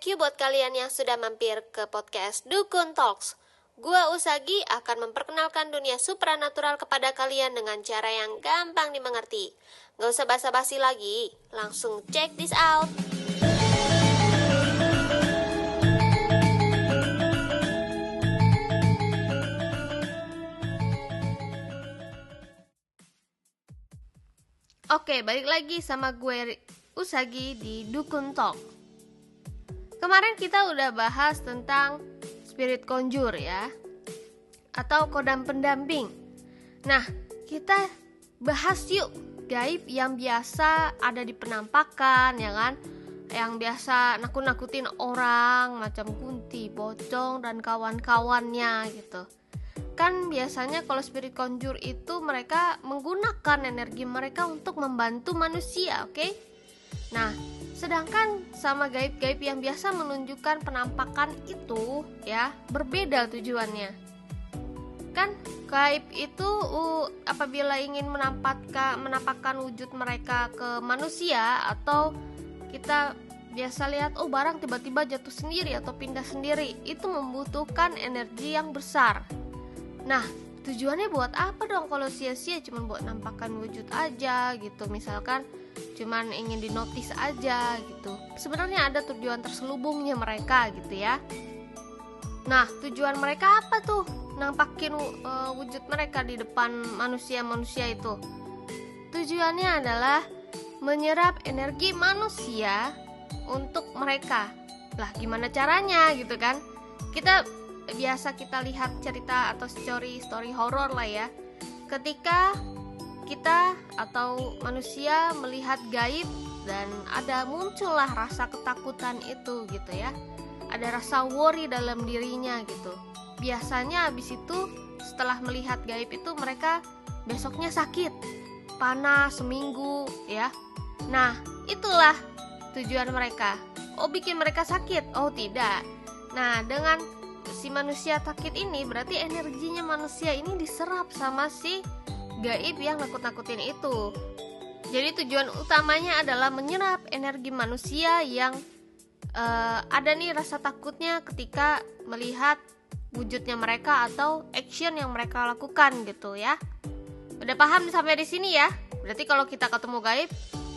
Thank you buat kalian yang sudah mampir ke podcast Dukun Talks. Gua Usagi akan memperkenalkan dunia supranatural kepada kalian dengan cara yang gampang dimengerti. Gak usah basa-basi lagi, langsung check this out. Oke, balik lagi sama gue Usagi di Dukun Talk. Kemarin kita udah bahas tentang spirit conjure ya atau kodam pendamping. Nah, kita bahas yuk gaib yang biasa ada di penampakan ya kan yang biasa nakut-nakutin orang macam kunti, pocong dan kawan-kawannya gitu kan biasanya kalau spirit conjure itu mereka menggunakan energi mereka untuk membantu manusia, oke? Okay? Nah, sedangkan sama gaib-gaib yang biasa menunjukkan penampakan itu ya berbeda tujuannya. Kan gaib itu uh, apabila ingin menampakkan menampakkan wujud mereka ke manusia atau kita biasa lihat oh barang tiba-tiba jatuh sendiri atau pindah sendiri itu membutuhkan energi yang besar Nah, tujuannya buat apa dong kalau sia-sia cuma buat nampakkan wujud aja gitu misalkan cuman ingin dinotis aja gitu. Sebenarnya ada tujuan terselubungnya mereka gitu ya. Nah tujuan mereka apa tuh? Nampakin uh, wujud mereka di depan manusia-manusia itu. Tujuannya adalah menyerap energi manusia untuk mereka. Lah gimana caranya gitu kan? Kita biasa kita lihat cerita atau story story horor lah ya. Ketika kita atau manusia melihat gaib dan ada muncullah rasa ketakutan itu gitu ya. Ada rasa worry dalam dirinya gitu. Biasanya habis itu setelah melihat gaib itu mereka besoknya sakit panas seminggu ya. Nah itulah tujuan mereka. Oh bikin mereka sakit? Oh tidak. Nah dengan si manusia takut ini berarti energinya manusia ini diserap sama si gaib yang nakut-nakutin itu. Jadi tujuan utamanya adalah menyerap energi manusia yang uh, ada nih rasa takutnya ketika melihat wujudnya mereka atau action yang mereka lakukan gitu ya. Udah paham sampai di sini ya? Berarti kalau kita ketemu gaib,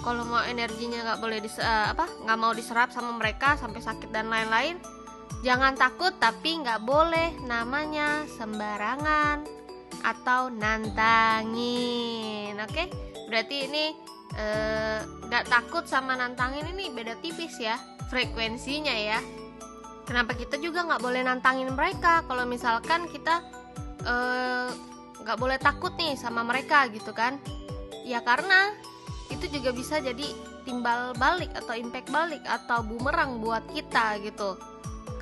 kalau mau energinya nggak boleh dis, uh, apa nggak mau diserap sama mereka sampai sakit dan lain-lain, Jangan takut tapi nggak boleh namanya sembarangan atau nantangin. Oke, berarti ini eh, nggak takut sama nantangin ini beda tipis ya frekuensinya ya. Kenapa kita juga nggak boleh nantangin mereka? Kalau misalkan kita eh, nggak boleh takut nih sama mereka gitu kan? Ya karena itu juga bisa jadi timbal balik atau impact balik atau bumerang buat kita gitu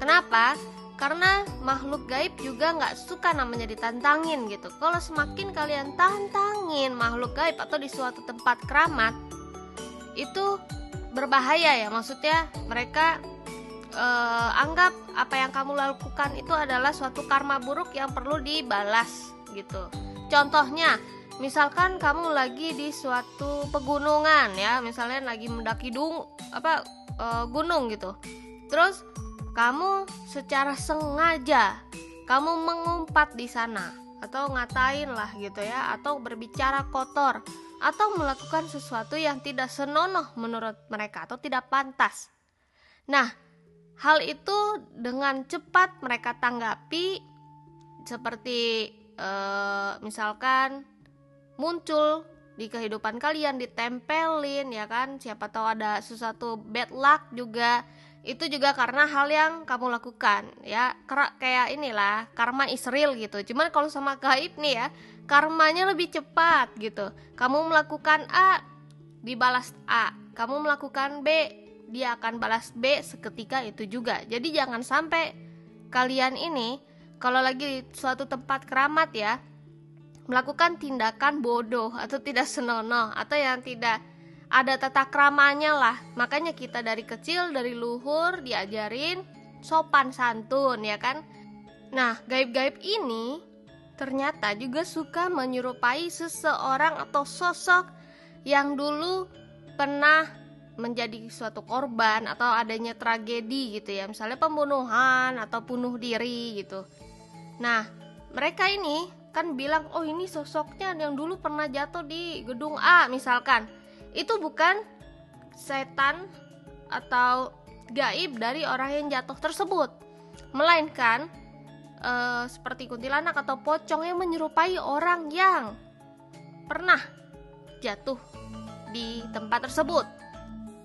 Kenapa? Karena makhluk gaib juga nggak suka namanya ditantangin gitu. Kalau semakin kalian tantangin makhluk gaib atau di suatu tempat keramat, itu berbahaya ya. Maksudnya mereka eh, anggap apa yang kamu lakukan itu adalah suatu karma buruk yang perlu dibalas gitu. Contohnya, misalkan kamu lagi di suatu pegunungan ya, misalnya lagi mendaki dung apa e, gunung gitu. Terus kamu secara sengaja kamu mengumpat di sana atau ngatain lah gitu ya atau berbicara kotor atau melakukan sesuatu yang tidak senonoh menurut mereka atau tidak pantas. Nah, hal itu dengan cepat mereka tanggapi seperti eh, misalkan muncul di kehidupan kalian ditempelin ya kan siapa tahu ada sesuatu bad luck juga itu juga karena hal yang kamu lakukan ya. Kayak inilah karma is real gitu. Cuman kalau sama gaib nih ya karmanya lebih cepat gitu. Kamu melakukan A dibalas A. Kamu melakukan B dia akan balas B seketika itu juga. Jadi jangan sampai kalian ini kalau lagi di suatu tempat keramat ya melakukan tindakan bodoh atau tidak senonoh atau yang tidak ada tata kramanya lah. Makanya kita dari kecil dari luhur diajarin sopan santun ya kan? Nah gaib-gaib ini ternyata juga suka menyerupai seseorang atau sosok yang dulu pernah menjadi suatu korban atau adanya tragedi gitu ya. Misalnya pembunuhan atau bunuh diri gitu. Nah mereka ini kan bilang oh ini sosoknya yang dulu pernah jatuh di gedung A misalkan itu bukan setan atau gaib dari orang yang jatuh tersebut. Melainkan uh, seperti kuntilanak atau pocong yang menyerupai orang yang pernah jatuh di tempat tersebut.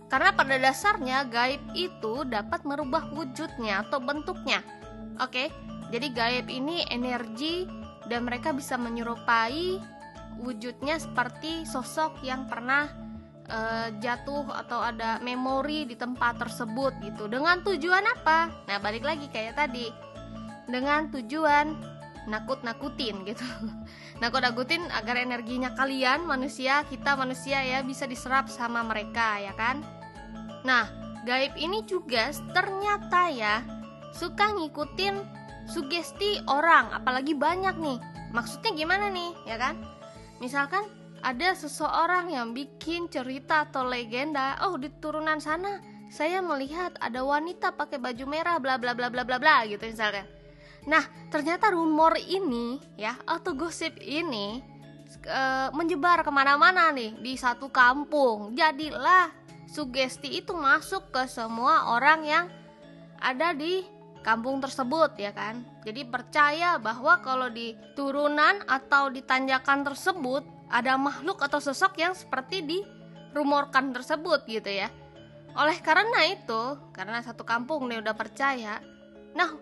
Karena pada dasarnya gaib itu dapat merubah wujudnya atau bentuknya. Oke jadi gaib ini energi dan mereka bisa menyerupai wujudnya seperti sosok yang pernah uh, jatuh atau ada memori di tempat tersebut gitu. Dengan tujuan apa? Nah, balik lagi kayak tadi. Dengan tujuan nakut-nakutin gitu. Nakut-nakutin agar energinya kalian manusia, kita manusia ya bisa diserap sama mereka ya kan? Nah, gaib ini juga ternyata ya suka ngikutin sugesti orang, apalagi banyak nih. Maksudnya gimana nih, ya kan? Misalkan ada seseorang yang bikin cerita atau legenda, oh di turunan sana saya melihat ada wanita pakai baju merah bla bla bla bla bla bla gitu misalkan. Nah, ternyata rumor ini ya atau gosip ini e, menyebar ke mana-mana nih di satu kampung. Jadilah sugesti itu masuk ke semua orang yang ada di kampung tersebut ya kan jadi percaya bahwa kalau di turunan atau di tanjakan tersebut ada makhluk atau sosok yang seperti dirumorkan tersebut gitu ya oleh karena itu karena satu kampung nih udah percaya nah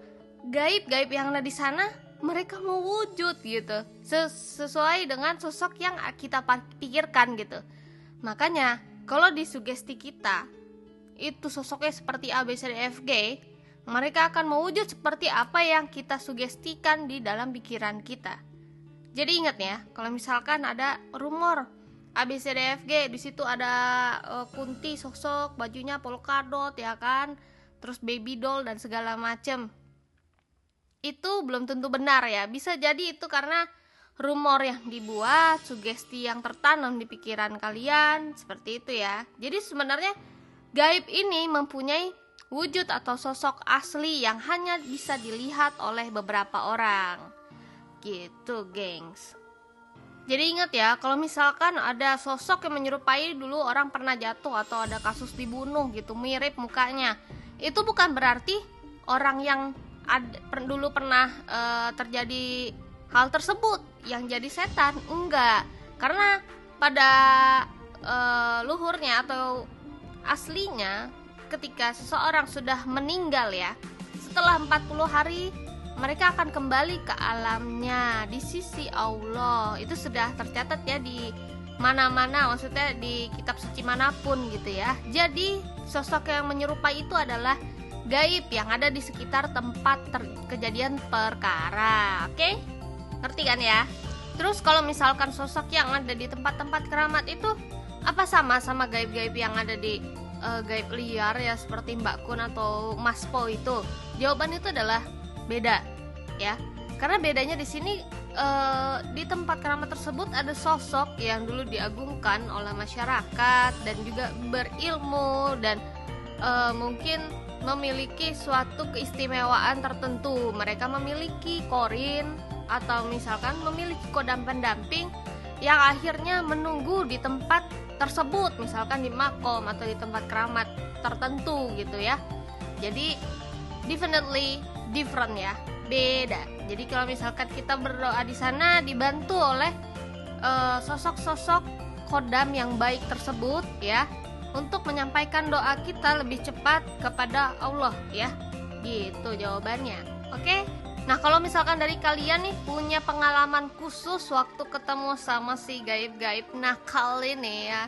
gaib-gaib yang ada di sana mereka mau wujud gitu sesuai dengan sosok yang kita pikirkan gitu makanya kalau di sugesti kita itu sosoknya seperti A B C D F G mereka akan mewujud seperti apa yang kita sugestikan di dalam pikiran kita. Jadi ingat ya, kalau misalkan ada rumor ABCDFG di situ ada uh, kunti sosok, bajunya polkadot ya kan, terus baby doll dan segala macem. Itu belum tentu benar ya. Bisa jadi itu karena rumor yang dibuat, sugesti yang tertanam di pikiran kalian, seperti itu ya. Jadi sebenarnya gaib ini mempunyai wujud atau sosok asli yang hanya bisa dilihat oleh beberapa orang. Gitu, gengs. Jadi ingat ya, kalau misalkan ada sosok yang menyerupai dulu orang pernah jatuh atau ada kasus dibunuh gitu, mirip mukanya. Itu bukan berarti orang yang ad, per, dulu pernah e, terjadi hal tersebut yang jadi setan, enggak. Karena pada e, luhurnya atau aslinya ketika seseorang sudah meninggal ya setelah 40 hari mereka akan kembali ke alamnya di sisi Allah. Itu sudah tercatat ya di mana-mana maksudnya di kitab suci mana pun gitu ya. Jadi sosok yang menyerupai itu adalah gaib yang ada di sekitar tempat kejadian perkara oke? Ngerti kan ya? Terus kalau misalkan sosok yang ada di tempat-tempat keramat itu apa sama sama gaib-gaib yang ada di uh, gaib liar ya seperti Mbak Kun atau Mas Po itu? Jawaban itu adalah beda ya. Karena bedanya di sini uh, di tempat keramat tersebut ada sosok yang dulu diagungkan oleh masyarakat dan juga berilmu dan uh, mungkin memiliki suatu keistimewaan tertentu. Mereka memiliki korin atau misalkan memiliki kodam pendamping yang akhirnya menunggu di tempat tersebut misalkan di makom atau di tempat keramat tertentu gitu ya jadi definitely different ya beda. Jadi kalau misalkan kita berdoa di sana dibantu oleh uh, sosok-sosok kodam yang baik tersebut ya untuk menyampaikan doa kita lebih cepat kepada Allah ya. Gitu jawabannya. Oke? Nah kalau misalkan dari kalian nih punya pengalaman khusus waktu ketemu sama si gaib-gaib nakal ini ya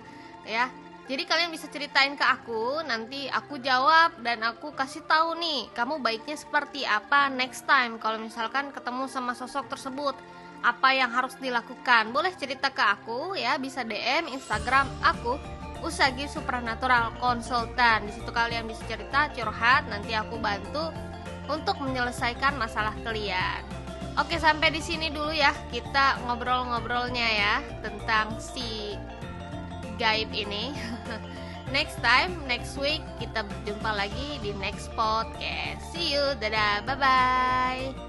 ya jadi kalian bisa ceritain ke aku nanti aku jawab dan aku kasih tahu nih kamu baiknya seperti apa next time kalau misalkan ketemu sama sosok tersebut. Apa yang harus dilakukan? Boleh cerita ke aku ya bisa DM Instagram aku Usagi Supranatural Konsultan di situ kalian bisa cerita curhat nanti aku bantu untuk menyelesaikan masalah kalian. Oke, sampai di sini dulu ya kita ngobrol-ngobrolnya ya tentang si gaib ini. next time, next week kita berjumpa lagi di next podcast. See you, dadah, bye bye.